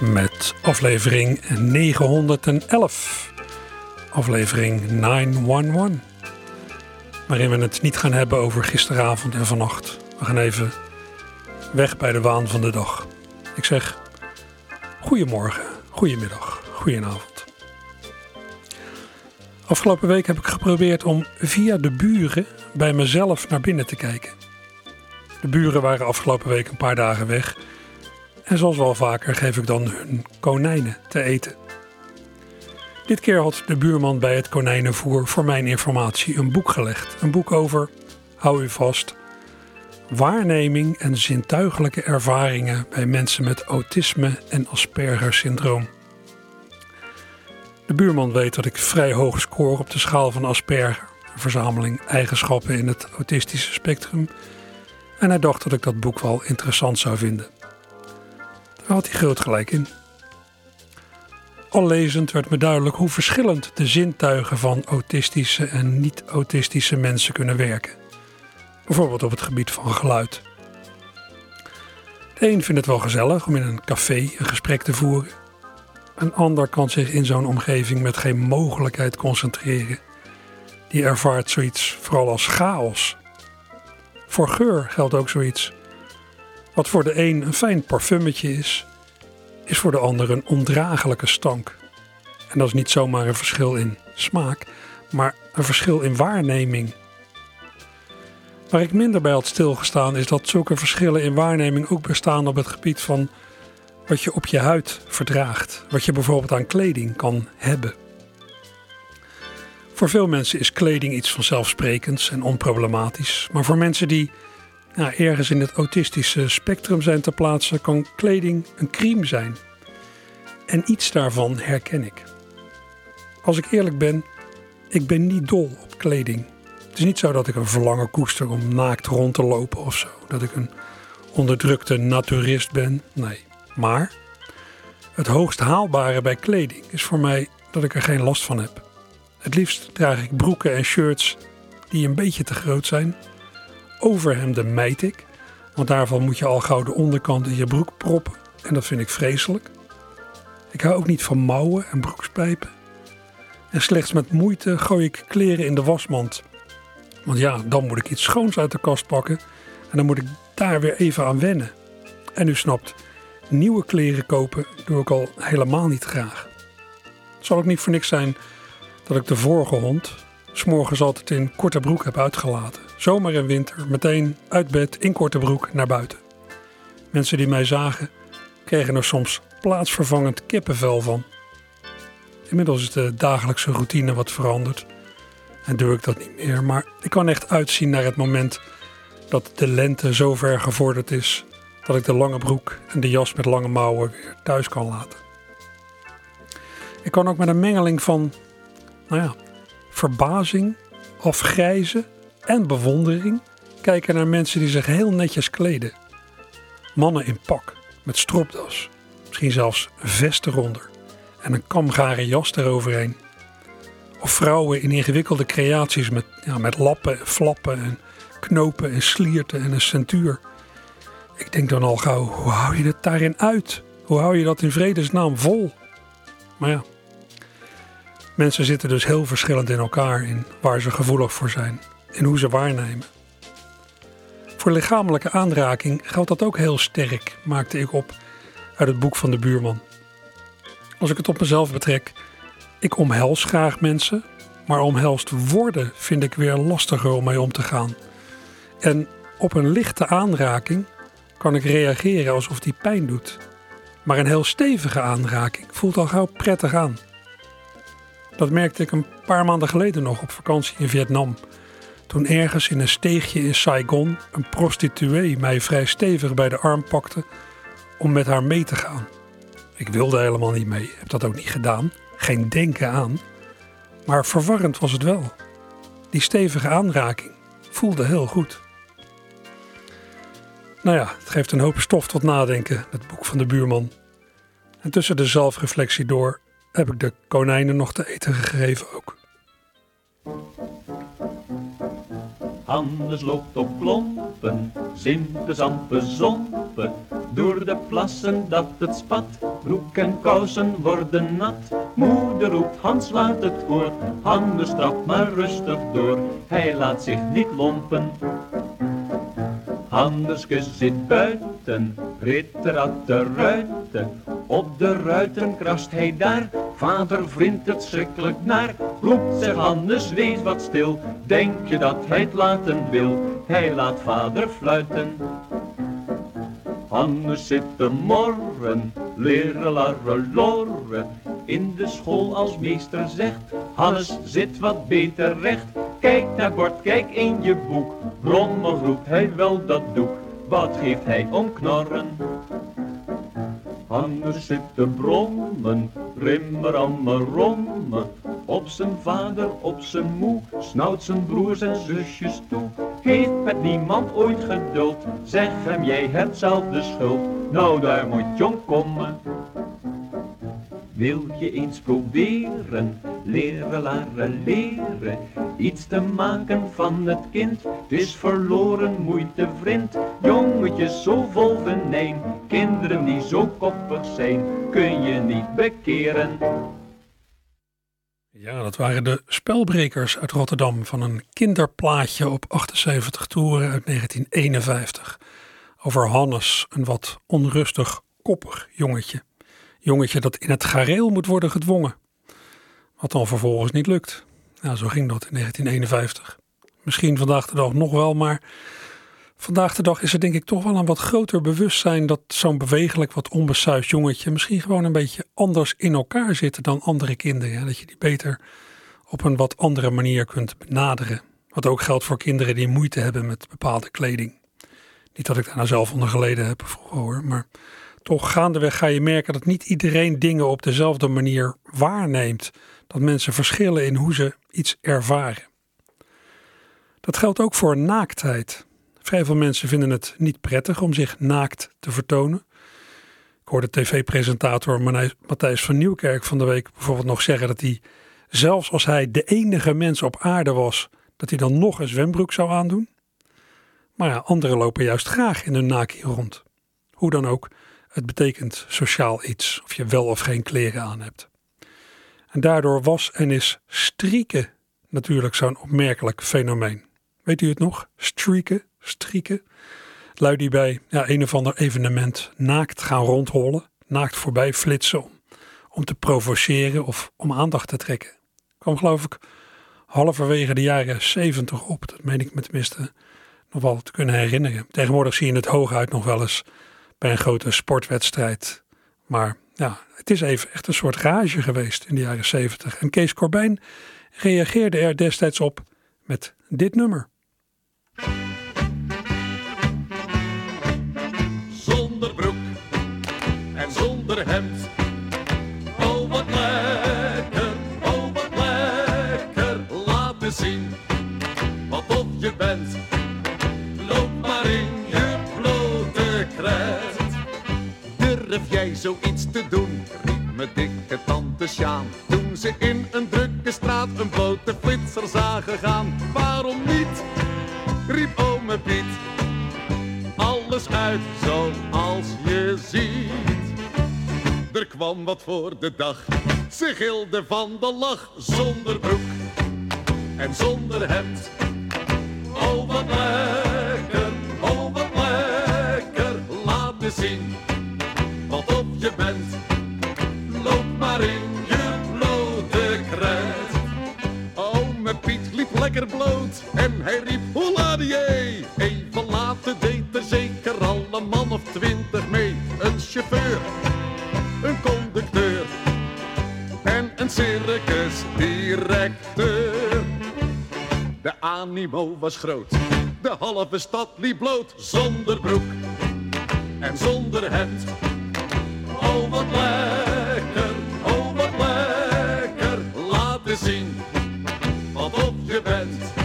Met aflevering 911. Aflevering 911. Waarin we het niet gaan hebben over gisteravond en vannacht. We gaan even weg bij de waan van de dag. Ik zeg goedemorgen, goedemiddag, goedenavond. Afgelopen week heb ik geprobeerd om via de buren bij mezelf naar binnen te kijken. De buren waren afgelopen week een paar dagen weg. En zoals wel vaker geef ik dan hun konijnen te eten. Dit keer had de buurman bij het konijnenvoer voor mijn informatie een boek gelegd. Een boek over, hou u vast, waarneming en zintuigelijke ervaringen bij mensen met autisme en Asperger syndroom. De buurman weet dat ik vrij hoog score op de schaal van Asperger, een verzameling eigenschappen in het autistische spectrum, en hij dacht dat ik dat boek wel interessant zou vinden. Daar had hij groot gelijk in. Al lezend werd me duidelijk hoe verschillend de zintuigen van autistische en niet-autistische mensen kunnen werken. Bijvoorbeeld op het gebied van geluid. De een vindt het wel gezellig om in een café een gesprek te voeren. Een ander kan zich in zo'n omgeving met geen mogelijkheid concentreren. Die ervaart zoiets vooral als chaos. Voor geur geldt ook zoiets. Wat voor de een een fijn parfummetje is, is voor de ander een ondraaglijke stank. En dat is niet zomaar een verschil in smaak, maar een verschil in waarneming. Waar ik minder bij had stilgestaan is dat zulke verschillen in waarneming ook bestaan op het gebied van wat je op je huid verdraagt, wat je bijvoorbeeld aan kleding kan hebben. Voor veel mensen is kleding iets vanzelfsprekends en onproblematisch, maar voor mensen die nou, ergens in het autistische spectrum zijn te plaatsen, kan kleding een crime zijn. En iets daarvan herken ik. Als ik eerlijk ben, ik ben niet dol op kleding. Het is niet zo dat ik een verlangen koester om naakt rond te lopen of zo. Dat ik een onderdrukte naturist ben. Nee. Maar het hoogst haalbare bij kleding is voor mij dat ik er geen last van heb. Het liefst draag ik broeken en shirts die een beetje te groot zijn. Overhemden mijt ik, want daarvan moet je al gauw de onderkant in je broek proppen en dat vind ik vreselijk. Ik hou ook niet van mouwen en broekspijpen. En slechts met moeite gooi ik kleren in de wasmand. Want ja, dan moet ik iets schoons uit de kast pakken en dan moet ik daar weer even aan wennen. En u snapt, nieuwe kleren kopen doe ik al helemaal niet graag. Het zal ook niet voor niks zijn dat ik de vorige hond s'morgens altijd in korte broek heb uitgelaten. Zomer en winter meteen uit bed in korte broek naar buiten. Mensen die mij zagen kregen er soms plaatsvervangend kippenvel van. Inmiddels is de dagelijkse routine wat veranderd en doe ik dat niet meer. Maar ik kan echt uitzien naar het moment dat de lente zo ver gevorderd is dat ik de lange broek en de jas met lange mouwen weer thuis kan laten. Ik kan ook met een mengeling van, nou ja, verbazing, afgrijzen en bewondering kijken naar mensen die zich heel netjes kleden. Mannen in pak, met stropdas, misschien zelfs vest eronder en een kamgare jas eroverheen. Of vrouwen in ingewikkelde creaties met, ja, met lappen, flappen en knopen en slierten en een centuur. Ik denk dan al gauw, hoe hou je het daarin uit? Hoe hou je dat in vredesnaam vol? Maar ja, mensen zitten dus heel verschillend in elkaar in waar ze gevoelig voor zijn, in hoe ze waarnemen. Voor lichamelijke aanraking geldt dat ook heel sterk, maakte ik op uit het boek van de buurman. Als ik het op mezelf betrek, ik omhels graag mensen, maar omhelst worden vind ik weer lastiger om mee om te gaan. En op een lichte aanraking kan ik reageren alsof die pijn doet. Maar een heel stevige aanraking voelt al gauw prettig aan. Dat merkte ik een paar maanden geleden nog op vakantie in Vietnam. Toen ergens in een steegje in Saigon een prostituee mij vrij stevig bij de arm pakte om met haar mee te gaan. Ik wilde helemaal niet mee, heb dat ook niet gedaan. geen denken aan. Maar verwarrend was het wel. Die stevige aanraking voelde heel goed. Nou ja, het geeft een hoop stof tot nadenken, het boek van de buurman. En tussen de zelfreflectie door heb ik de konijnen nog te eten gegeven ook. Hannes loopt op klompen, zand bezompen. Door de plassen dat het spat, broek en kousen worden nat. Moeder roept, Hans laat het voor, Hannes trapt maar rustig door. Hij laat zich niet lompen. Hanneske zit buiten, ritter uit de ruiten. Op de ruiten krast hij daar, vader vriend het schrikkelijk naar. Roept zich Hannes, wees wat stil, denk je dat hij het laten wil? Hij laat vader fluiten. Hannes zit te morren, leren. In de school als meester zegt, Hannes zit wat beter recht. Kijk naar bord, kijk in je boek, brommer roept hij wel dat doek. Wat geeft hij om knorren? Hannes zit te brommen, rommen. Op zijn vader, op zijn moe, snauwt zijn broers en zusjes toe. Heeft met niemand ooit geduld, zeg hem jij hebt zelf de schuld. Nou daar moet om komen. Wil je eens proberen, leren, leren, leren, iets te maken van het kind? Het is verloren moeite vriend, jongetjes zo vol venijn, kinderen die zo koppig zijn, kun je niet bekeren. Ja, dat waren de spelbrekers uit Rotterdam van een kinderplaatje op 78 toeren uit 1951. Over Hannes, een wat onrustig, koppig jongetje. Jongetje dat in het gareel moet worden gedwongen. Wat dan vervolgens niet lukt. Ja, zo ging dat in 1951. Misschien vandaag de dag nog wel, maar vandaag de dag is er denk ik toch wel een wat groter bewustzijn dat zo'n bewegelijk, wat onbesuisd jongetje misschien gewoon een beetje anders in elkaar zit dan andere kinderen. Dat je die beter op een wat andere manier kunt benaderen. Wat ook geldt voor kinderen die moeite hebben met bepaalde kleding. Niet dat ik daar nou zelf onder geleden heb vroeger hoor, maar toch gaandeweg ga je merken dat niet iedereen dingen op dezelfde manier waarneemt. Dat mensen verschillen in hoe ze iets ervaren. Dat geldt ook voor naaktheid. Vrij veel mensen vinden het niet prettig om zich naakt te vertonen. Ik hoorde tv-presentator Matthijs van Nieuwkerk van de week bijvoorbeeld nog zeggen dat hij, zelfs als hij de enige mens op aarde was, dat hij dan nog een zwembroek zou aandoen. Maar ja, anderen lopen juist graag in hun naakje rond. Hoe dan ook, het betekent sociaal iets, of je wel of geen kleren aan hebt. En daardoor was en is strieken natuurlijk zo'n opmerkelijk fenomeen. Weet u het nog? Strieken, strieken. Lui die bij ja, een of ander evenement naakt gaan rondhollen, naakt voorbij flitsen om, om te provoceren of om aandacht te trekken. Kwam geloof ik halverwege de jaren 70 op. Dat meen ik me tenminste nog wel te kunnen herinneren. Tegenwoordig zie je het hooguit nog wel eens bij een grote sportwedstrijd. Maar ja, het is even echt een soort rage geweest in de jaren 70. En Kees Corbijn reageerde er destijds op met dit nummer. Zoiets te doen? Riep me dikke tante Sjaan. Toen ze in een drukke straat een blote flitser zagen gaan. Waarom niet? Riep ome Piet alles uit zoals je ziet. Er kwam wat voor de dag, ze gilde van de lach, zonder broek en zonder hemd. Oh wat lekker, oh wat lekker, laat me zien En hij riep hoeladier. Even later deed er zeker al een man of twintig mee. Een chauffeur, een conducteur en een circusdirecteur. De animo was groot. De halve stad liep bloot zonder broek en zonder het. Oh wat lekker, oh wat lekker, laat eens zien wat op je bent.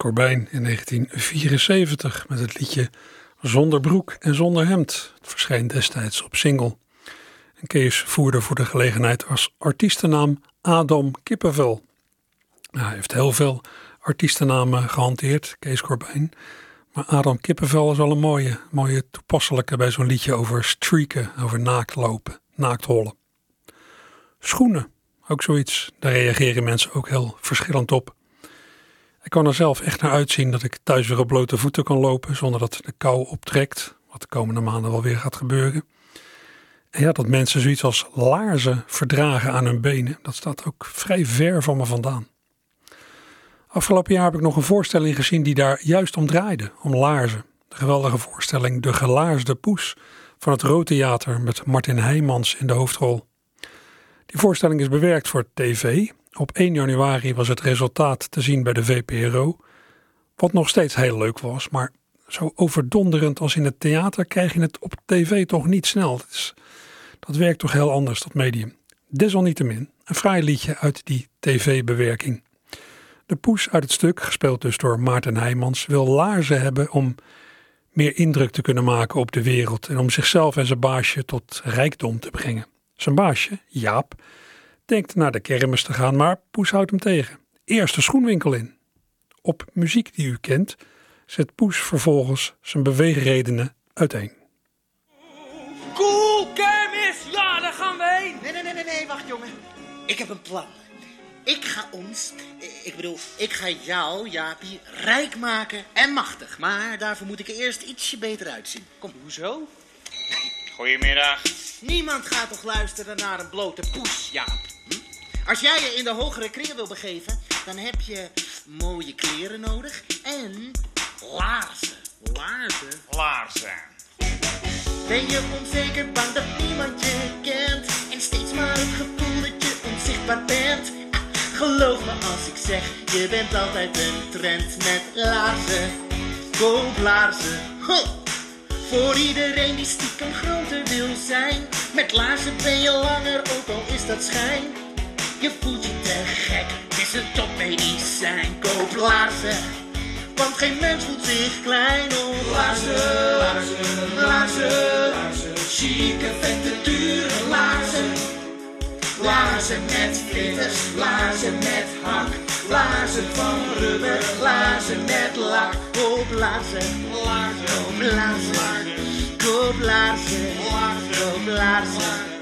Corbijn in 1974 met het liedje Zonder broek en zonder hemd. Het verscheen destijds op single. En Kees voerde voor de gelegenheid als artiestennaam Adam Kippenvel. Nou, hij heeft heel veel artiestennamen gehanteerd, Kees Corbijn. Maar Adam Kippenvel is wel een mooie, mooie toepasselijke bij zo'n liedje over streaken, over naakt lopen, naakt hollen. Schoenen, ook zoiets. Daar reageren mensen ook heel verschillend op. Ik kan er zelf echt naar uitzien dat ik thuis weer op blote voeten kan lopen zonder dat de kou optrekt, wat de komende maanden wel weer gaat gebeuren. En ja, dat mensen zoiets als laarzen verdragen aan hun benen, dat staat ook vrij ver van me vandaan. Afgelopen jaar heb ik nog een voorstelling gezien die daar juist om draaide, om laarzen. De geweldige voorstelling De Gelaarsde Poes van het Rood Theater met Martin Heijmans in de hoofdrol. Die voorstelling is bewerkt voor tv. Op 1 januari was het resultaat te zien bij de VPRO, wat nog steeds heel leuk was, maar zo overdonderend als in het theater krijg je het op tv toch niet snel. Dat, dat werkt toch heel anders, dat medium. Desalniettemin, een fraai liedje uit die tv-bewerking. De poes uit het stuk, gespeeld dus door Maarten Heijmans, wil laarzen hebben om meer indruk te kunnen maken op de wereld en om zichzelf en zijn baasje tot rijkdom te brengen. Zijn baasje, Jaap, denkt naar de kermis te gaan, maar Poes houdt hem tegen. Eerst de schoenwinkel in. Op muziek die u kent, zet Poes vervolgens zijn beweegredenen uiteen. Cool, kermis! Ja, daar gaan we heen! Nee, nee, nee, nee, nee, wacht jongen. Ik heb een plan. Ik ga ons, ik bedoel, ik ga jou, Jaapie, rijk maken en machtig. Maar daarvoor moet ik er eerst ietsje beter uitzien. Kom, Hoezo? Goedemiddag. niemand gaat toch luisteren naar een blote poes, Jaap? Als jij je in de hogere kringen wil begeven, dan heb je mooie kleren nodig en laarzen. Laarzen? Laarzen. Ben je onzeker, bang dat niemand je kent En steeds maar het gevoel dat je onzichtbaar bent Ah, Geloof me als ik zeg, je bent altijd een trend met laarzen Koop laarzen. Voor iedereen die stiekem groter wil zijn Met laarzen ben je langer, ook al is dat schijn Je voelt je te gek, is een topmedicijn Koop laarzen want geen mens voelt zich klein op laarzen, laarzen, laarzen, laarzen. Chique, vette, dure laarzen. Laarzen met vlitters, laarzen met hak. Laarzen van rubber, laarzen met lak. Koop laarzen, laarzen, koop laarzen, koop laarzen.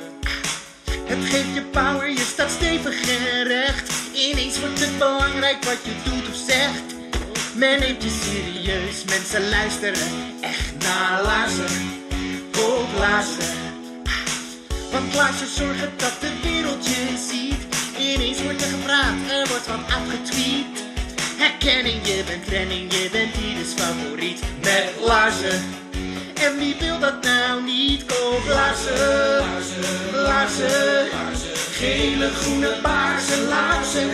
Het geeft je power, je staat stevig en recht. Ineens wordt het belangrijk wat je doet of zegt. Men neemt je serieus, mensen luisteren echt naar laarzen. Koop laarzen. Want laarzen zorgen dat de wereld je ziet. Ineens wordt er gepraat, er wordt wat afgetweet. Herkenning, je bent trending, je bent ieders favoriet. Met laarzen. En wie wil dat nou niet? Koop laarzen, laarzen, gele, groene, paarse laarzen.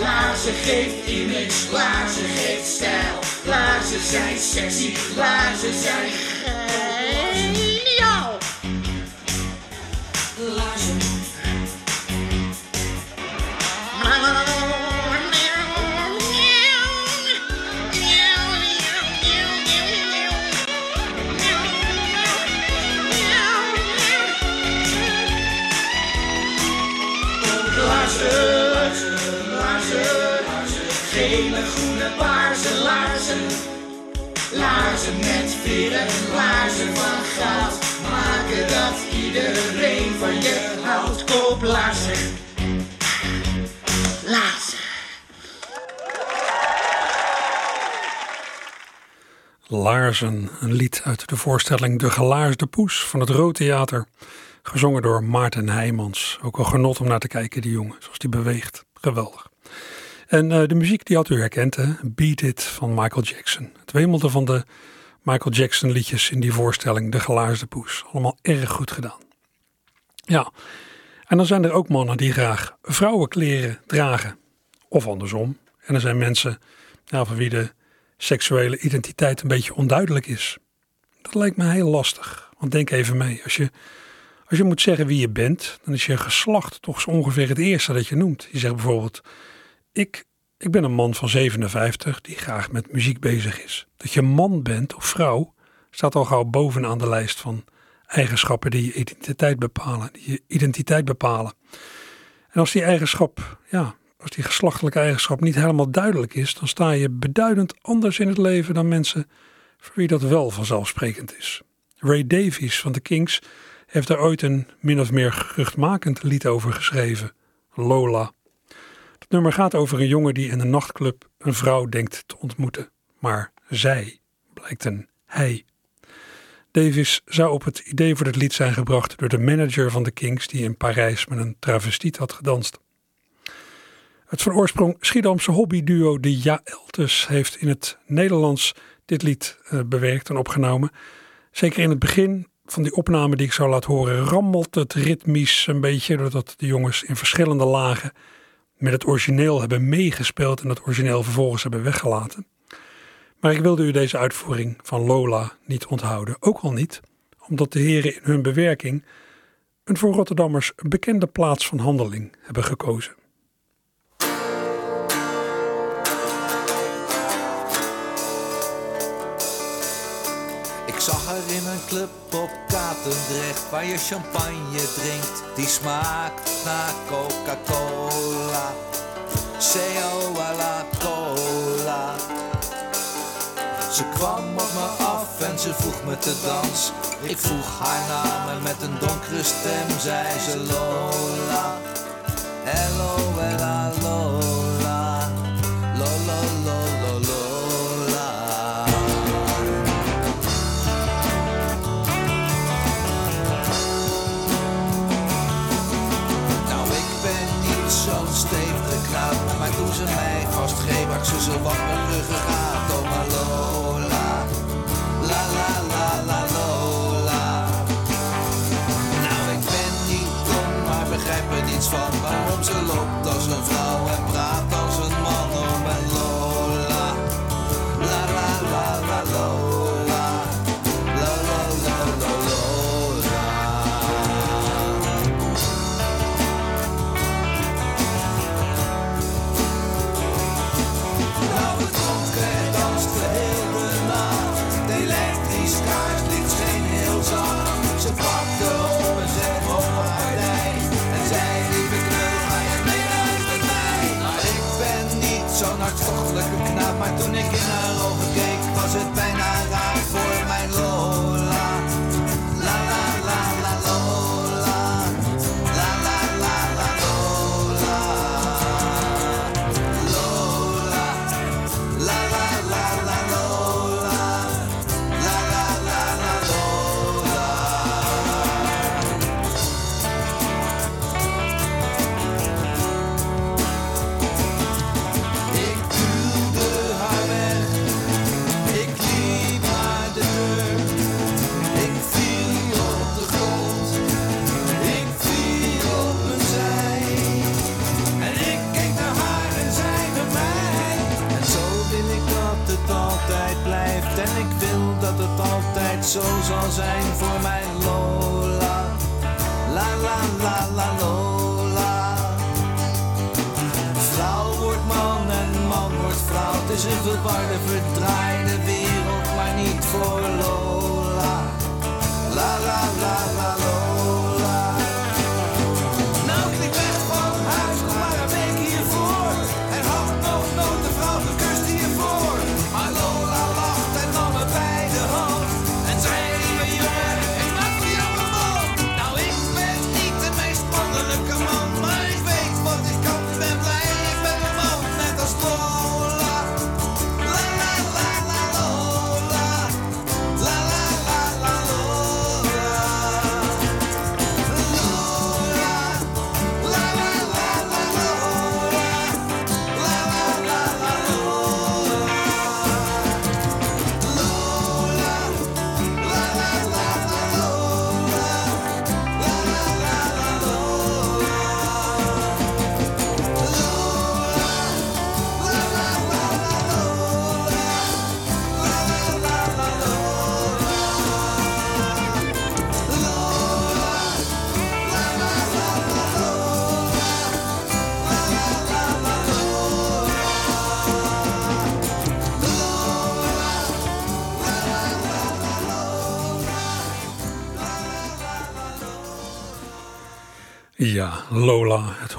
Laarzen geeft image, laarzen geeft stijl. Laarzen zijn sexy, laarzen zijn geniaal. Laarzen van goud. Maken dat iedereen van je houdt. Koop laarzen. Laarzen. Een lied uit de voorstelling De Gelaarsde Poes van het Rood Theater. Gezongen door Maarten Heijmans. Ook een genot om naar te kijken, die jongen, zoals die beweegt. Geweldig. En eh, de muziek die had u herkend, hè? Beat It van Michael Jackson. Het wemelde van de Michael Jackson liedjes in die voorstelling De Gelaarsde Poes. Allemaal erg goed gedaan. Ja, en dan zijn er ook mannen die graag vrouwenkleren dragen. Of andersom. En er zijn mensen van wie de seksuele identiteit een beetje onduidelijk is. Dat lijkt me heel lastig. Want denk even mee, als je, als je moet zeggen wie je bent, dan is je geslacht toch zo ongeveer het eerste dat je noemt. Je zegt bijvoorbeeld, ik, ik ben een man van 57 die graag met muziek bezig is. Dat je man bent of vrouw staat al gauw bovenaan de lijst van eigenschappen die je identiteit bepalen. Die je identiteit bepalen. En als die eigenschap, ja, als die geslachtelijke eigenschap niet helemaal duidelijk is, dan sta je beduidend anders in het leven dan mensen voor wie dat wel vanzelfsprekend is. Ray Davies van de Kings heeft daar ooit een min of meer geruchtmakend lied over geschreven, Lola. Nummer gaat over een jongen die in een nachtclub een vrouw denkt te ontmoeten, maar zij blijkt een hij. Davis zou op het idee voor het lied zijn gebracht door de manager van de Kings die in Parijs met een travestiet had gedanst. Het van oorsprong Schiedamse hobbyduo de Jaeltes heeft in het Nederlands dit lied uh, bewerkt en opgenomen. Zeker in het begin van die opname die ik zou laten horen, rammelt het ritmisch een beetje, doordat de jongens in verschillende lagen met het origineel hebben meegespeeld en het origineel vervolgens hebben weggelaten. Maar ik wilde u deze uitvoering van Lola niet onthouden. Ook al niet, omdat de heren in hun bewerking een voor Rotterdammers bekende plaats van handeling hebben gekozen. In een club op Katendrecht waar je champagne drinkt. Die smaakt naar Coca-Cola. C-O-A-La Cola. Ze kwam op me af en ze vroeg me te dans. Ik vroeg haar naam en met een donkere stem zei ze Lola. Hello, Lola. Ze zo wat mijn ruggengraat. Oh, maar Lola, la la la la Lola. Nou, ik ben niet dom, maar begrijp er niets van waarom ze loopt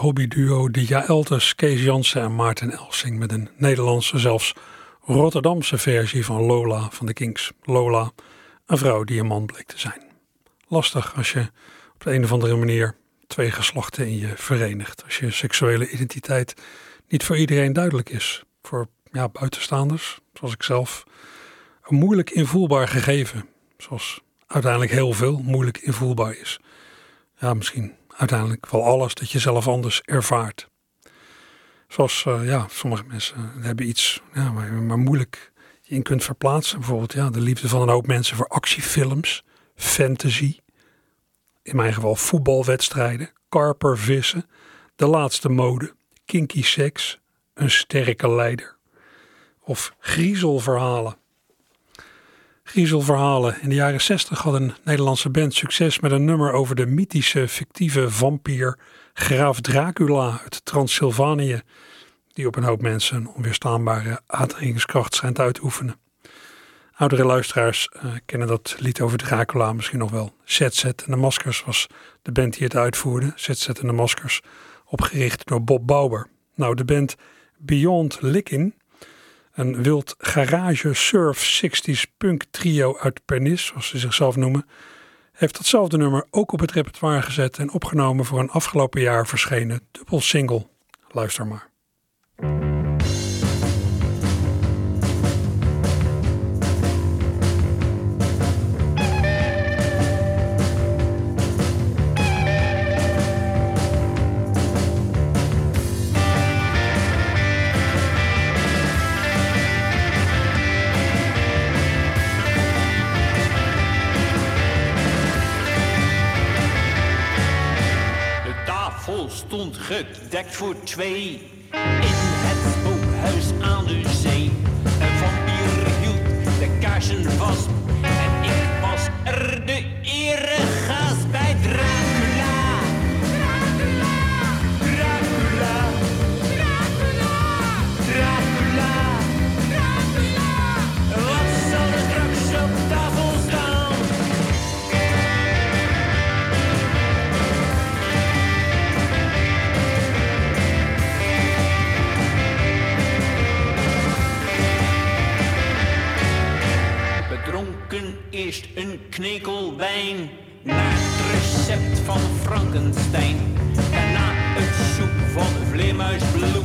hobbyduo de Jaeltes, Kees Jansen en Maarten Elsing met een Nederlandse, zelfs Rotterdamse versie van Lola van de Kings. Lola, een vrouw die een man bleek te zijn. Lastig als je op de een of andere manier twee geslachten in je verenigt. Als je seksuele identiteit niet voor iedereen duidelijk is. Voor ja, buitenstaanders, zoals ik zelf, een moeilijk invoelbaar gegeven. Zoals uiteindelijk heel veel moeilijk invoelbaar is. Ja, misschien uiteindelijk wel alles dat je zelf anders ervaart. Zoals uh, ja, sommige mensen hebben iets ja, waar je maar moeilijk in kunt verplaatsen. Bijvoorbeeld ja, de liefde van een hoop mensen voor actiefilms, fantasy. In mijn geval voetbalwedstrijden, karpervissen, de laatste mode, kinky seks, een sterke leider. Of griezelverhalen. Griezelverhalen. In de jaren 60 had een Nederlandse band succes met een nummer over de mythische fictieve vampier Graaf Dracula uit Transylvanië, die op een hoop mensen een onweerstaanbare aantrekkingskracht schijnt uit te oefenen. Oudere luisteraars uh, kennen dat lied over Dracula misschien nog wel. ZZ en de Maskers was de band die het uitvoerde. ZZ en de Maskers, opgericht door Bob Bauer. Nou, de band Beyond Lickin een wild garage surf 60s punk trio uit Pernis, zoals ze zichzelf noemen, heeft datzelfde nummer ook op het repertoire gezet en opgenomen voor een afgelopen jaar verschenen dubbel single. Luister maar. Gedekt voor twee in het spookhuis aan de zee. Een vampier hield de kaarsen vast eerst een knekel wijn naar het recept van Frankenstein. Daarna een soep van vleermuisbloed,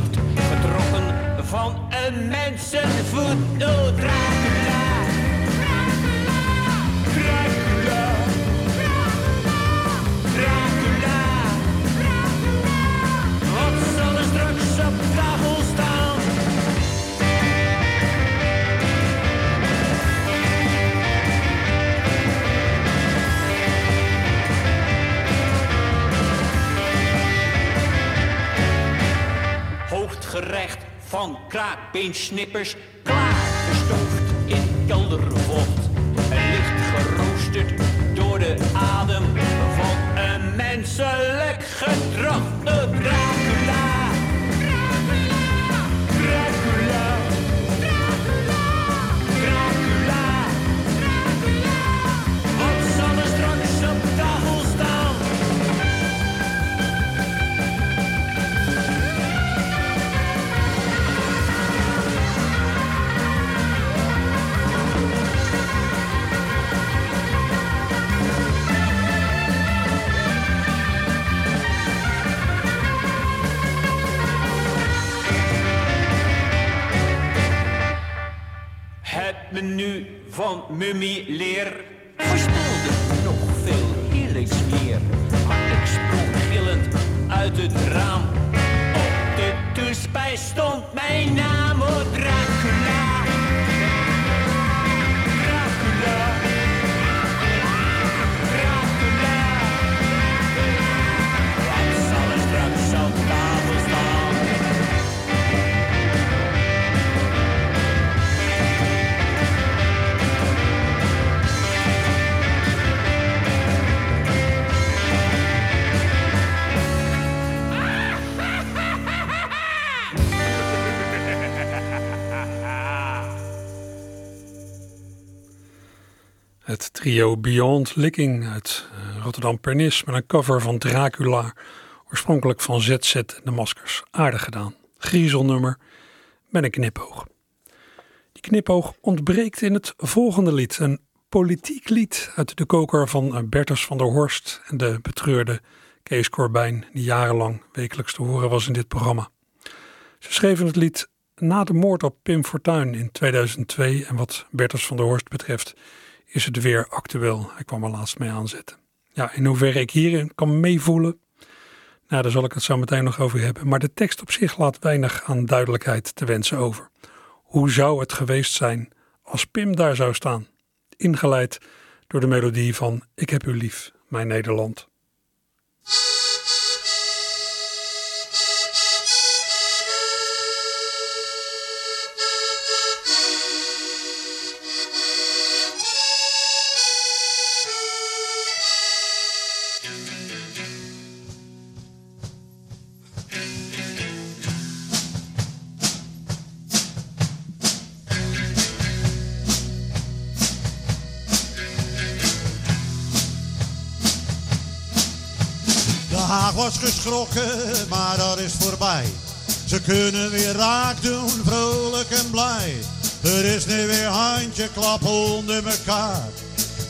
Van kraakbeensnippers, klaargestoofd in keldervocht. En licht geroosterd door de adem van een menselijk gedrag. Menu van Mummy Leer voorspelde nog veel heerlijks meer. Ik sprong gillend uit het raam. Op de toespijs stond mijn naam, oh Het trio Beyond Licking uit eh, Rotterdam Pernis met een cover van Dracula Oorspronkelijk van ZZ de Maskers. Aardig gedaan. Griezelnummer met een knipoog. Die knipoog ontbreekt in het volgende lied. Een politiek lied uit de koker van Bertus van der Horst en de betreurde Kees Corbijn, die jarenlang wekelijks te horen was in dit programma. Ze schreven het lied na de moord op Pim Fortuyn in 2002 en wat Bertus van der Horst betreft is het weer actueel. Hij kwam er laatst mee aanzetten. Ja, in hoeverre ik hierin kan meevoelen, nou, daar zal ik het zo meteen nog over hebben. Maar de tekst op zich laat weinig aan duidelijkheid te wensen over. Hoe zou het geweest zijn als Pim daar zou staan? Ingeleid door de melodie van Ik heb u lief, mijn Nederland. Was geschrokken, maar dat is voorbij. Ze kunnen weer raak doen, vrolijk en blij. Er is nu weer handje klap onder elkaar.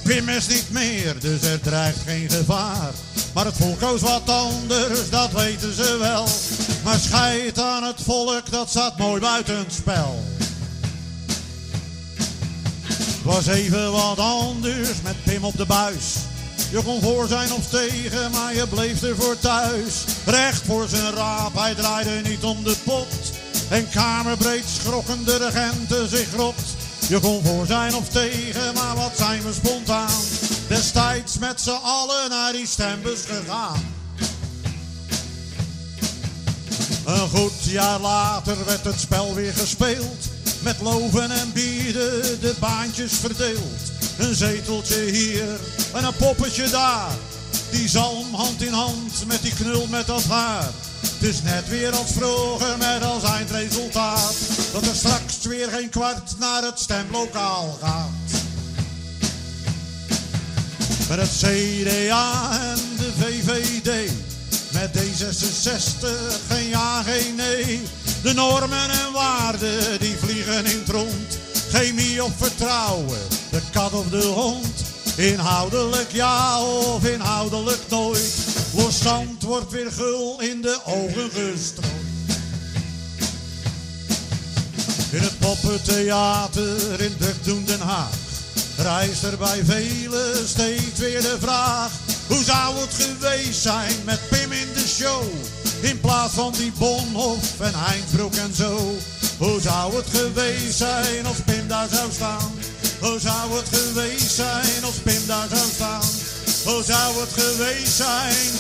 Pim is niet meer, dus er dreigt geen gevaar. Maar het volk koos wat anders, dat weten ze wel. Maar scheid aan het volk, dat staat mooi buiten spel. Het was even wat anders met Pim op de buis. Je kon voor zijn of tegen, maar je bleef er voor thuis. Recht voor zijn raap, hij draaide niet om de pot. En kamerbreed schrokken de regenten zich rot. Je kon voor zijn of tegen, maar wat zijn we spontaan. Destijds met z'n allen naar die stembus gegaan. Een goed jaar later werd het spel weer gespeeld. Met loven en bieden de baantjes verdeeld. Een zeteltje hier en een poppetje daar. Die zalm hand in hand met die knul met dat haar. Het is net weer als vroeger met als eindresultaat. Dat er straks weer geen kwart naar het stemlokaal gaat. Met het CDA en de VVD. Met D66 geen ja, geen nee. De normen en waarden die vliegen in het rond. Chemie of vertrouwen, de kat of de hond. Inhoudelijk ja of inhoudelijk nooit. Loszand wordt weer gul in de ogen gestrooid. In het poppentheater in Drukdoen Den Haag rijst er bij velen steeds weer de vraag. Hoe zou het geweest zijn met Pim in de show? In plaats van die Bonhoff en Heinsbroek en zo. Hoe zou het geweest zijn als Pim daar zou staan? Hoe zou het geweest zijn als Pim daar zou staan? Hoe zou het geweest zijn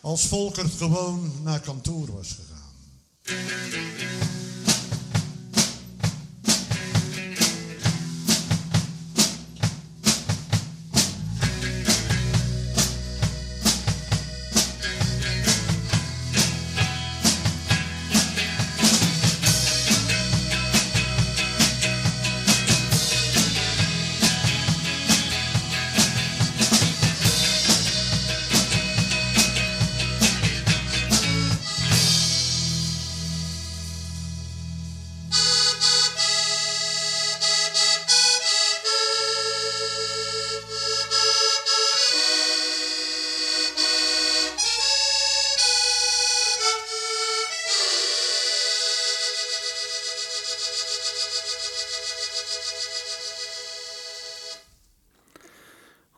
als Volkert gewoon naar kantoor was gegaan?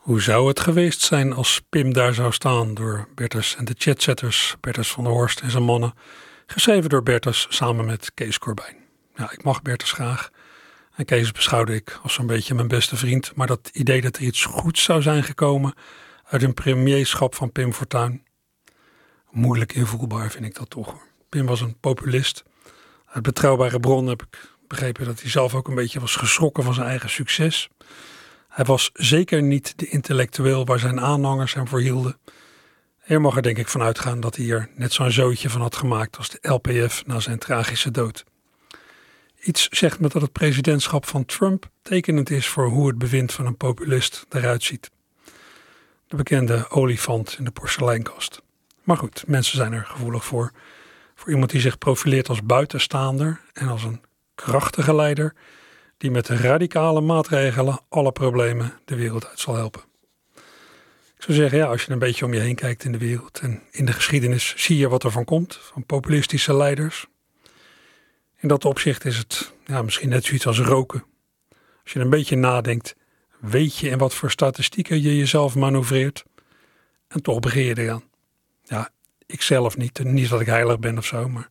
Hoe zou het geweest zijn als Pim daar zou staan door Bertus en de chatsetters, Bertus van der Horst en zijn mannen, geschreven door Bertus samen met Kees Corbijn. Ja, ik mag Bertus graag en Kees beschouwde ik als zo'n beetje mijn beste vriend, maar dat idee dat er iets goeds zou zijn gekomen uit een premierschap van Pim Fortuyn, moeilijk invoelbaar vind ik dat toch. Pim was een populist. Uit betrouwbare bronnen heb ik begrepen dat hij zelf ook een beetje was geschrokken van zijn eigen succes. Hij was zeker niet de intellectueel waar zijn aanhangers hem voor hielden. Mag er denk ik van uitgaan dat hij er net zo'n zootje van had gemaakt als de LPF na zijn tragische dood. Iets zegt me dat het presidentschap van Trump tekenend is voor hoe het bewind van een populist eruit ziet. De bekende olifant in de porseleinkast. Maar goed, mensen zijn er gevoelig voor. Voor iemand die zich profileert als buitenstaander en als een krachtige leider die met radicale maatregelen alle problemen de wereld uit zal helpen. Ik zou zeggen, ja, als je een beetje om je heen kijkt in de wereld en in de geschiedenis, zie je wat er van komt, van populistische leiders. In dat opzicht is het ja, misschien net zoiets als roken. Als je een beetje nadenkt, weet je in wat voor statistieken je jezelf manoeuvreert. En toch begin je eraan. Ja, ik zelf niet. Niet dat ik heilig ben of zo, maar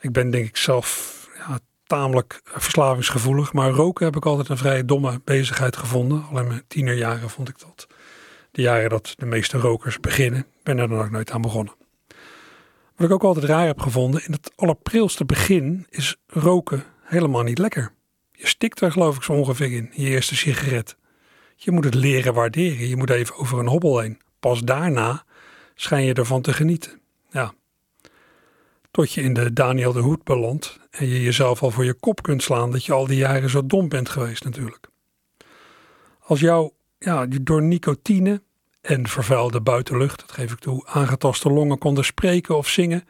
ik ben denk ik zelf tamelijk verslavingsgevoelig. Maar roken heb ik altijd een vrij domme bezigheid gevonden. Al in mijn tienerjaren vond ik dat. De jaren dat de meeste rokers beginnen, ben er dan ook nooit aan begonnen. Wat ik ook altijd raar heb gevonden, in het allerprilste begin is roken helemaal niet lekker. Je stikt er geloof ik zo ongeveer in, je eerste sigaret. Je moet het leren waarderen, je moet even over een hobbel heen. Pas daarna schijn je ervan te genieten. Tot je in de Daniel de Hoed belandt en je jezelf al voor je kop kunt slaan dat je al die jaren zo dom bent geweest natuurlijk. Als jou ja, door nicotine en vervuilde buitenlucht, dat geef ik toe, aangetaste longen konden spreken of zingen,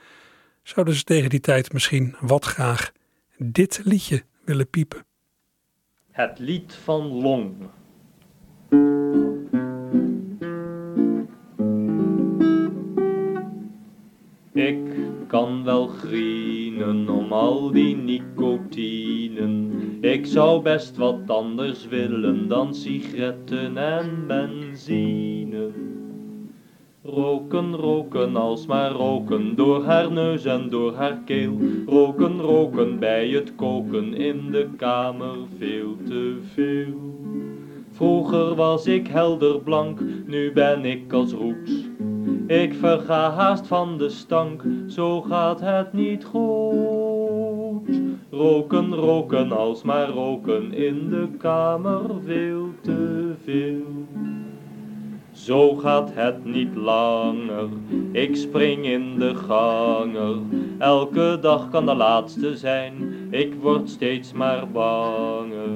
zouden ze tegen die tijd misschien wat graag dit liedje willen piepen. Het lied van Long. Ik kan wel grienen om al die nicotinen. Ik zou best wat anders willen dan sigaretten en benzine. Roken, roken, alsmaar roken, door haar neus en door haar keel. Roken, roken, bij het koken, in de kamer veel te veel. Vroeger was ik helder blank, nu ben ik als roets. Ik verga haast van de stank, zo gaat het niet goed. Roken, roken, alsmaar roken, in de kamer veel te veel. Zo gaat het niet langer, ik spring in de ganger. Elke dag kan de laatste zijn, ik word steeds maar banger.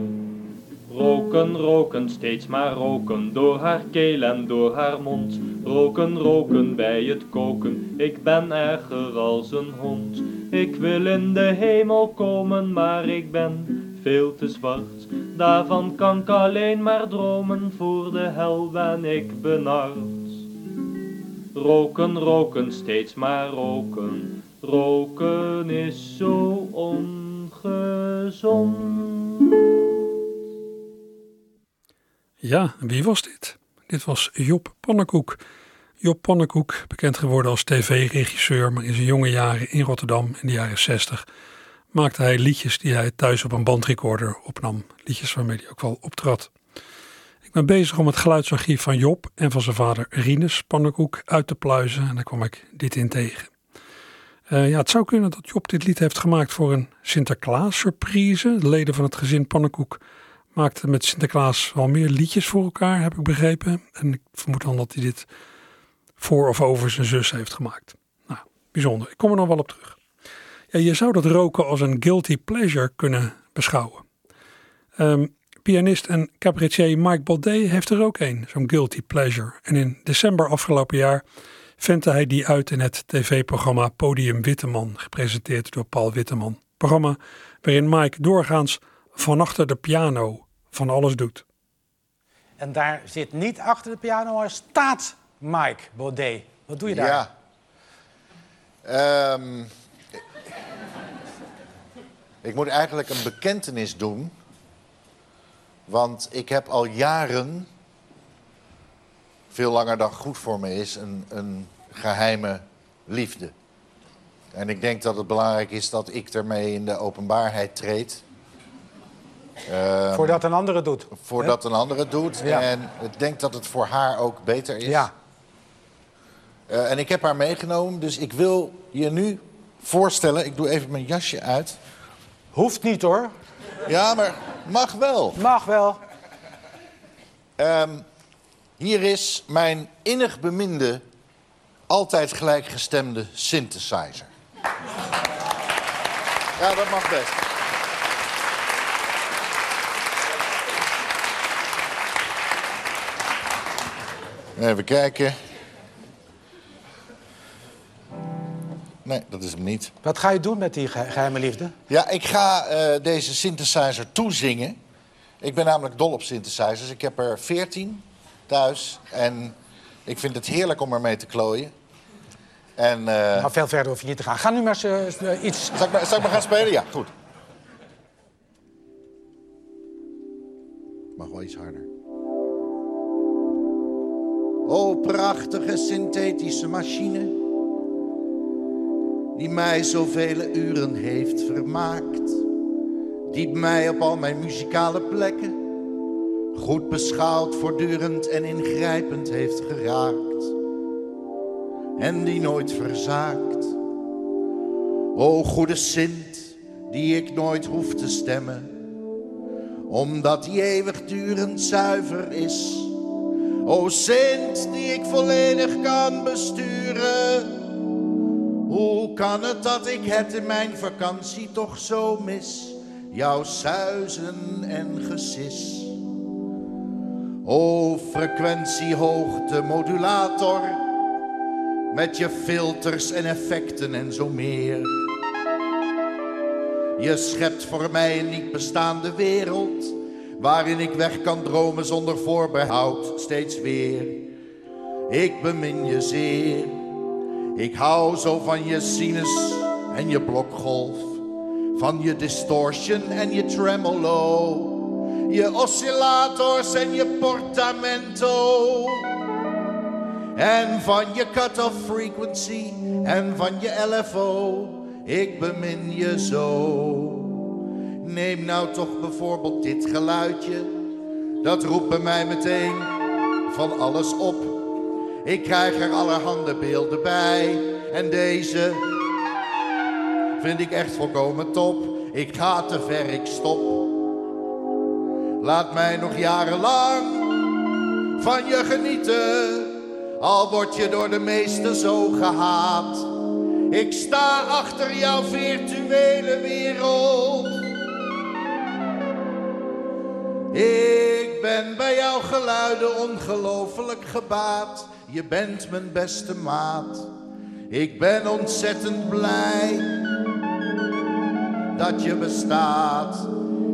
Roken, roken, steeds maar roken, door haar keel en door haar mond. Roken, roken bij het koken, ik ben erger als een hond. Ik wil in de hemel komen, maar ik ben veel te zwart. Daarvan kan ik alleen maar dromen, voor de hel ben ik benard. Roken, roken, steeds maar roken, roken is zo ongezond. Ja, wie was dit? Dit was Job Pannenkoek. Job Pannenkoek, bekend geworden als tv-regisseur, maar in zijn jonge jaren in Rotterdam in de jaren 60 maakte hij liedjes die hij thuis op een bandrecorder opnam. Liedjes waarmee hij ook wel optrad. Ik ben bezig om het geluidsarchief van Job en van zijn vader Rinus Pannenkoek uit te pluizen en daar kwam ik dit in tegen. Uh, ja, het zou kunnen dat Job dit lied heeft gemaakt voor een Sinterklaas surprise. De leden van het gezin Pannenkoek maakte met Sinterklaas wel meer liedjes voor elkaar, heb ik begrepen. En ik vermoed dan dat hij dit voor of over zijn zus heeft gemaakt. Nou, bijzonder. Ik kom er nog wel op terug. Ja, je zou dat roken als een guilty pleasure kunnen beschouwen. Um, pianist en cabaretier Mike Baudet heeft er ook een, zo'n guilty pleasure. En in december afgelopen jaar ventte hij die uit in het tv-programma Podium Witteman, gepresenteerd door Paul Witteman. Programma waarin Mike doorgaans van achter de piano van alles doet. En daar zit niet achter de piano, maar staat Mike Baudet. Wat doe je daar? Ja. Um, ik moet eigenlijk een bekentenis doen. Want ik heb al jaren, veel langer dan goed voor me is, een, een geheime liefde. En ik denk dat het belangrijk is dat ik ermee in de openbaarheid treed. Um, voordat een ander het doet. Voordat een ander het doet. Ja. En ik denk dat het voor haar ook beter is. Ja. Uh, en ik heb haar meegenomen, dus ik wil je nu voorstellen. Ik doe even mijn jasje uit. Hoeft niet hoor. Ja, maar mag wel. Mag wel. Um, hier is mijn innig beminde, altijd gelijkgestemde synthesizer. Ja, dat mag best. Even kijken. Nee, dat is hem niet. Wat ga je doen met die geheime liefde? Ja, ik ga uh, deze synthesizer toezingen. Ik ben namelijk dol op synthesizers. Ik heb er 14 thuis. En ik vind het heerlijk om ermee te klooien. En, uh... Nou, veel verder hoef je niet te gaan. Ga nu maar eens uh, iets... Zal ik, maar, zal ik maar gaan spelen? Ja, goed. Mag wel iets harder. O prachtige synthetische machine die mij zoveel uren heeft vermaakt, die mij op al mijn muzikale plekken goed beschouwd, voortdurend en ingrijpend heeft geraakt en die nooit verzaakt. O goede Sint, die ik nooit hoef te stemmen, omdat die eeuwigdurend zuiver is O Sint die ik volledig kan besturen. Hoe kan het dat ik het in mijn vakantie toch zo mis? Jouw suizen en gesis. O frequentiehoogte modulator. Met je filters en effecten en zo meer. Je schept voor mij een niet bestaande wereld waarin ik weg kan dromen zonder voorbehoud, steeds weer. Ik bemin je zeer, ik hou zo van je sinus en je blokgolf, van je distortion en je tremolo, je oscillators en je portamento. En van je cut-off frequency en van je LFO, ik bemin je zo. Neem nou toch bijvoorbeeld dit geluidje. Dat roept bij mij meteen van alles op. Ik krijg er allerhande beelden bij. En deze vind ik echt volkomen top. Ik ga te ver, ik stop. Laat mij nog jarenlang van je genieten. Al word je door de meesten zo gehaat. Ik sta achter jouw virtuele wereld. Ik ben bij jouw geluiden ongelooflijk gebaat. Je bent mijn beste maat. Ik ben ontzettend blij dat je bestaat.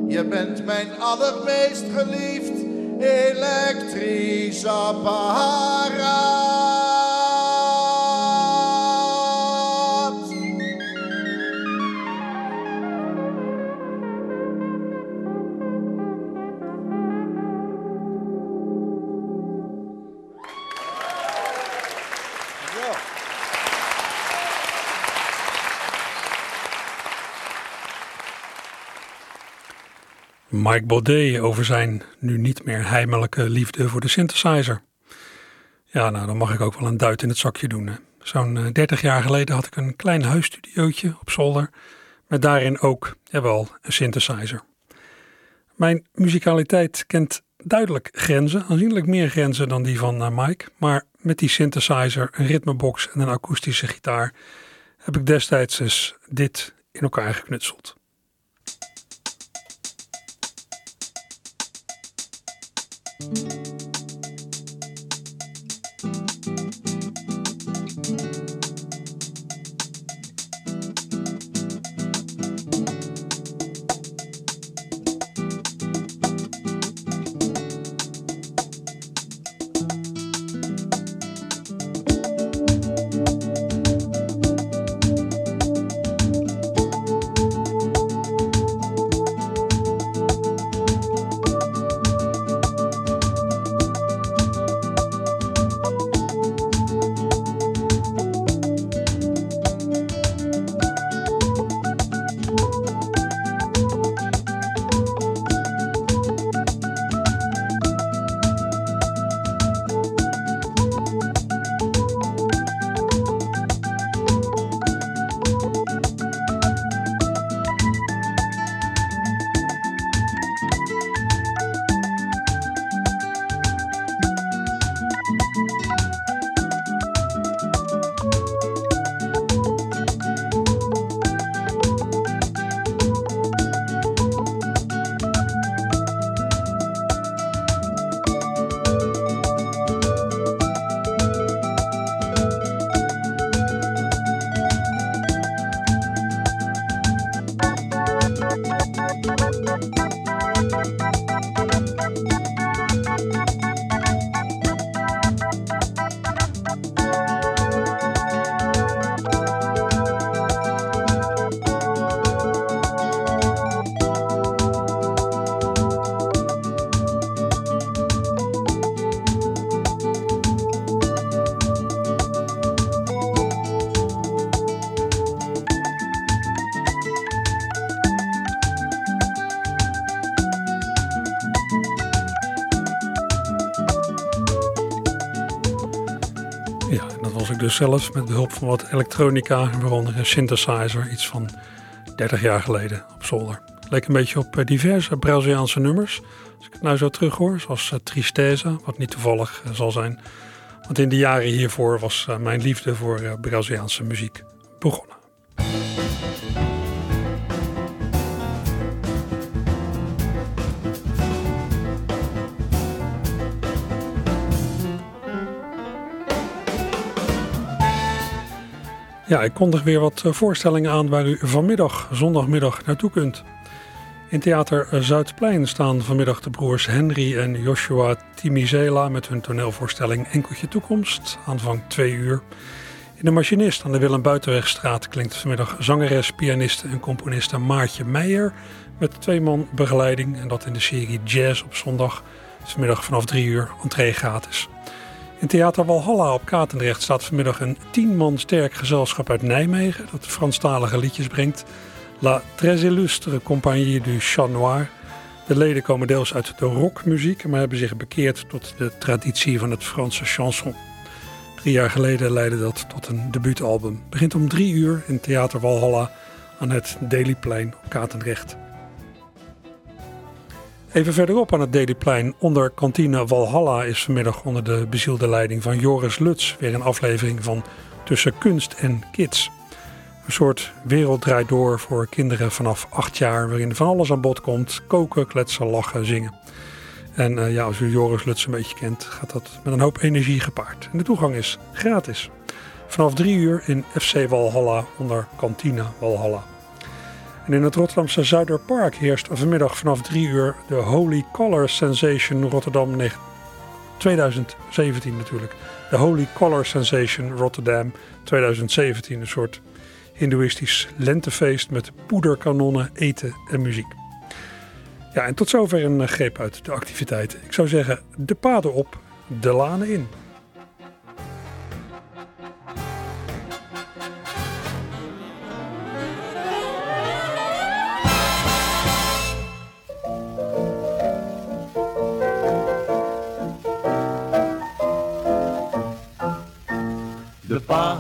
Je bent mijn allermeest geliefd elektrisch apparaat. Mike Baudet over zijn nu niet meer heimelijke liefde voor de synthesizer. Ja, nou dan mag ik ook wel een duit in het zakje doen. Zo'n 30 eh, jaar geleden had ik een klein huisstudiootje op zolder. Met daarin ook, jawel, een synthesizer. Mijn muzikaliteit kent duidelijk grenzen, aanzienlijk meer grenzen dan die van uh, Mike. Maar met die synthesizer, een ritmebox en een akoestische gitaar heb ik destijds dus dit in elkaar geknutseld. Dus zelf, met behulp van wat elektronica, waaronder een synthesizer, iets van 30 jaar geleden op zolder. Leek een beetje op eh, diverse Braziliaanse nummers. Als ik het nou zo terug hoor, zoals uh, Tristeza, wat niet toevallig uh, zal zijn. Want in de jaren hiervoor was mijn liefde voor Braziliaanse muziek Ja, ik kondig weer wat eh, voorstellingen aan waar u vanmiddag, zondagmiddag, naartoe kunt. In Theater Zuidplein staan vanmiddag de broers Henry en Joshua Timizela met hun toneelvoorstelling Enkeltje Toekomst, aanvang 2 uur. In de Machinist aan de Willem Buitenwegstraat klinkt vanmiddag zangeres, pianiste en componiste Maartje Meijer met twee man begeleiding en dat in de serie Jazz op zondag. Vanmiddag vanaf 3 uur, entree gratis. In Theater Walhalla op Katendrecht staat vanmiddag een tien man sterk gezelschap uit Nijmegen dat Franstalige liedjes brengt. La Très Illustre Compagnie du Chat Noir. De leden komen deels uit de rockmuziek, maar hebben zich bekeerd tot de traditie van het Franse chanson. Drie jaar geleden leidde dat tot een debuutalbum. Begint om drie uur in Theater Walhalla aan het Dailyplein op Katendrecht. Even verderop aan het Dailyplein onder kantine Walhalla is vanmiddag onder de bezielde leiding van Joris Luts weer een aflevering van Tussen Kunst en Kids. Een soort wereld draait door voor kinderen vanaf acht jaar waarin van alles aan bod komt. Koken, kletsen, lachen, zingen. En uh, ja, als u Joris Luts een beetje kent, gaat dat met een hoop energie gepaard. En de toegang is gratis. Vanaf drie uur in FC Walhalla onder kantine Walhalla. En in het Rotterdamse Zuiderpark heerst vanmiddag vanaf 3 uur de Holy Color Sensation Rotterdam 2017 natuurlijk. De Holy Color Sensation Rotterdam 2017. Een soort hindoeïstisch lentefeest met poederkanonnen, eten en muziek. Ja, en tot zover een greep uit de activiteiten. Ik zou zeggen, de paden op, de lanen in.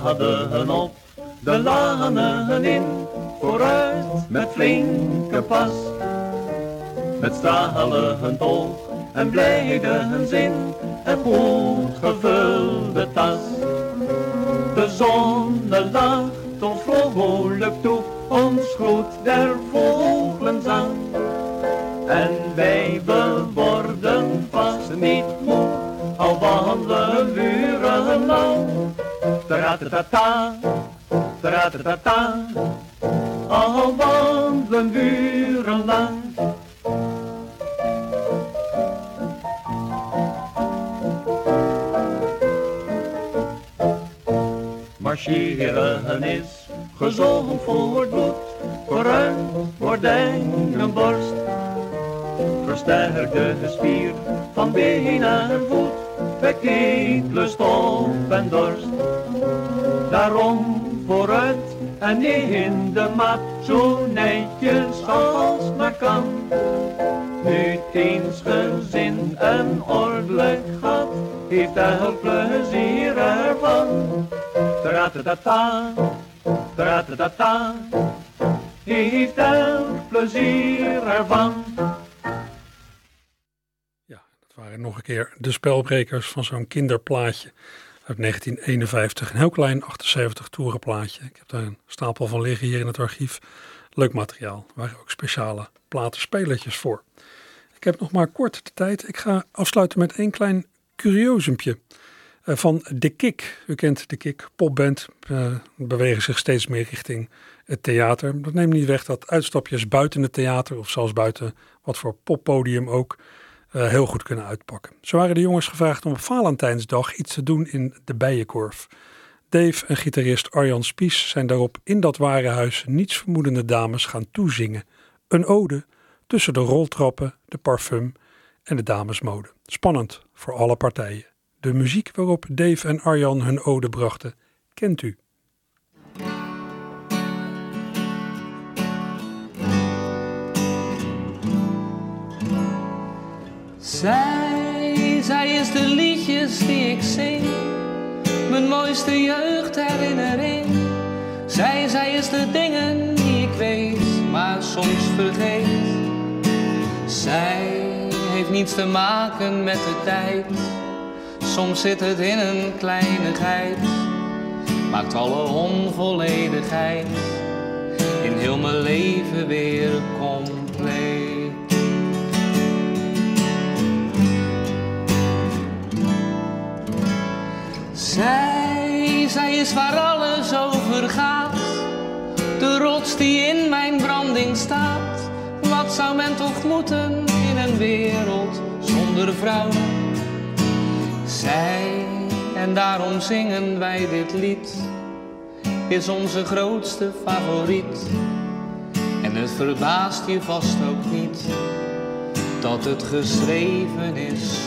Paden op, de lanen in, vooruit met flinke pas. Met stralend oog en blijde zin, en goed gevulde tas. De zon lacht ons vrolijk toe, ons groet der vogelenzang. En wij worden vast niet moe, al wandelen uren taratata, al wandelen uren lang. Marcheren is gezond voor het bloed, vooruit gordijn en borst. Versterkt de spier van been en voet, wekt lust op en dorst. Daarom vooruit en in de maat, zo netjes als maar kan. Nu eens gezin en ordelijk gaat, heeft elk plezier ervan. Tratatata, tratatata, heeft elk plezier ervan. Waren nog een keer de spelbrekers van zo'n kinderplaatje uit 1951. Een heel klein 78 toerenplaatje. Ik heb daar een stapel van liggen hier in het archief. Leuk materiaal. Er waren ook speciale platenspelertjes voor. Ik heb nog maar kort de tijd. Ik ga afsluiten met één klein curiosumje. Uh, van De Kik. U kent De Kik, popband. Uh, bewegen zich steeds meer richting het theater. Dat neemt niet weg dat uitstapjes buiten het theater of zelfs buiten wat voor poppodium ook uh, heel goed kunnen uitpakken. Zo waren de jongens gevraagd om op Valentijnsdag iets te doen in de Bijenkorf. Dave en gitarist Arjan Spies zijn daarop in dat warenhuis nietsvermoedende dames gaan toezingen. Een ode tussen de roltrappen, de parfum en de damesmode. Spannend voor alle partijen. De muziek waarop Dave en Arjan hun ode brachten, kent u. Zij, zij is de liedjes die ik zing mijn mooiste jeugdherinnering. Zij, zij is de dingen die ik weet, maar soms vergeet. Zij heeft niets te maken met de tijd. Soms zit het in een kleinigheid. Maakt alle onvolledigheid in heel mijn leven weer compleet. Zij, zij is waar alles over gaat. De rots die in mijn branding staat. Wat zou men toch moeten in een wereld zonder vrouw? Zij, en daarom zingen wij dit lied, is onze grootste favoriet. En het verbaast je vast ook niet dat het geschreven is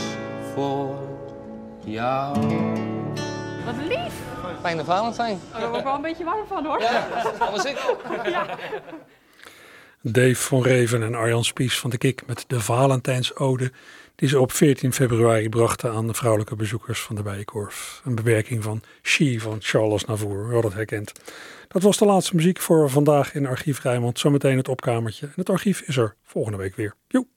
voor jou. Wat lief. Fijne Valentijn. Oh, daar word ik wel een beetje warm van hoor. Ja, alles ik. Ja. Dave van Reven en Arjan Spies van de Kik met de Valentijnsode die ze op 14 februari brachten aan de vrouwelijke bezoekers van de Bijenkorf. Een bewerking van She van Charles Navour, u had het herkend. Dat was de laatste muziek voor vandaag in Archief Rijnmond. Zometeen het opkamertje. En het archief is er volgende week weer. Joe!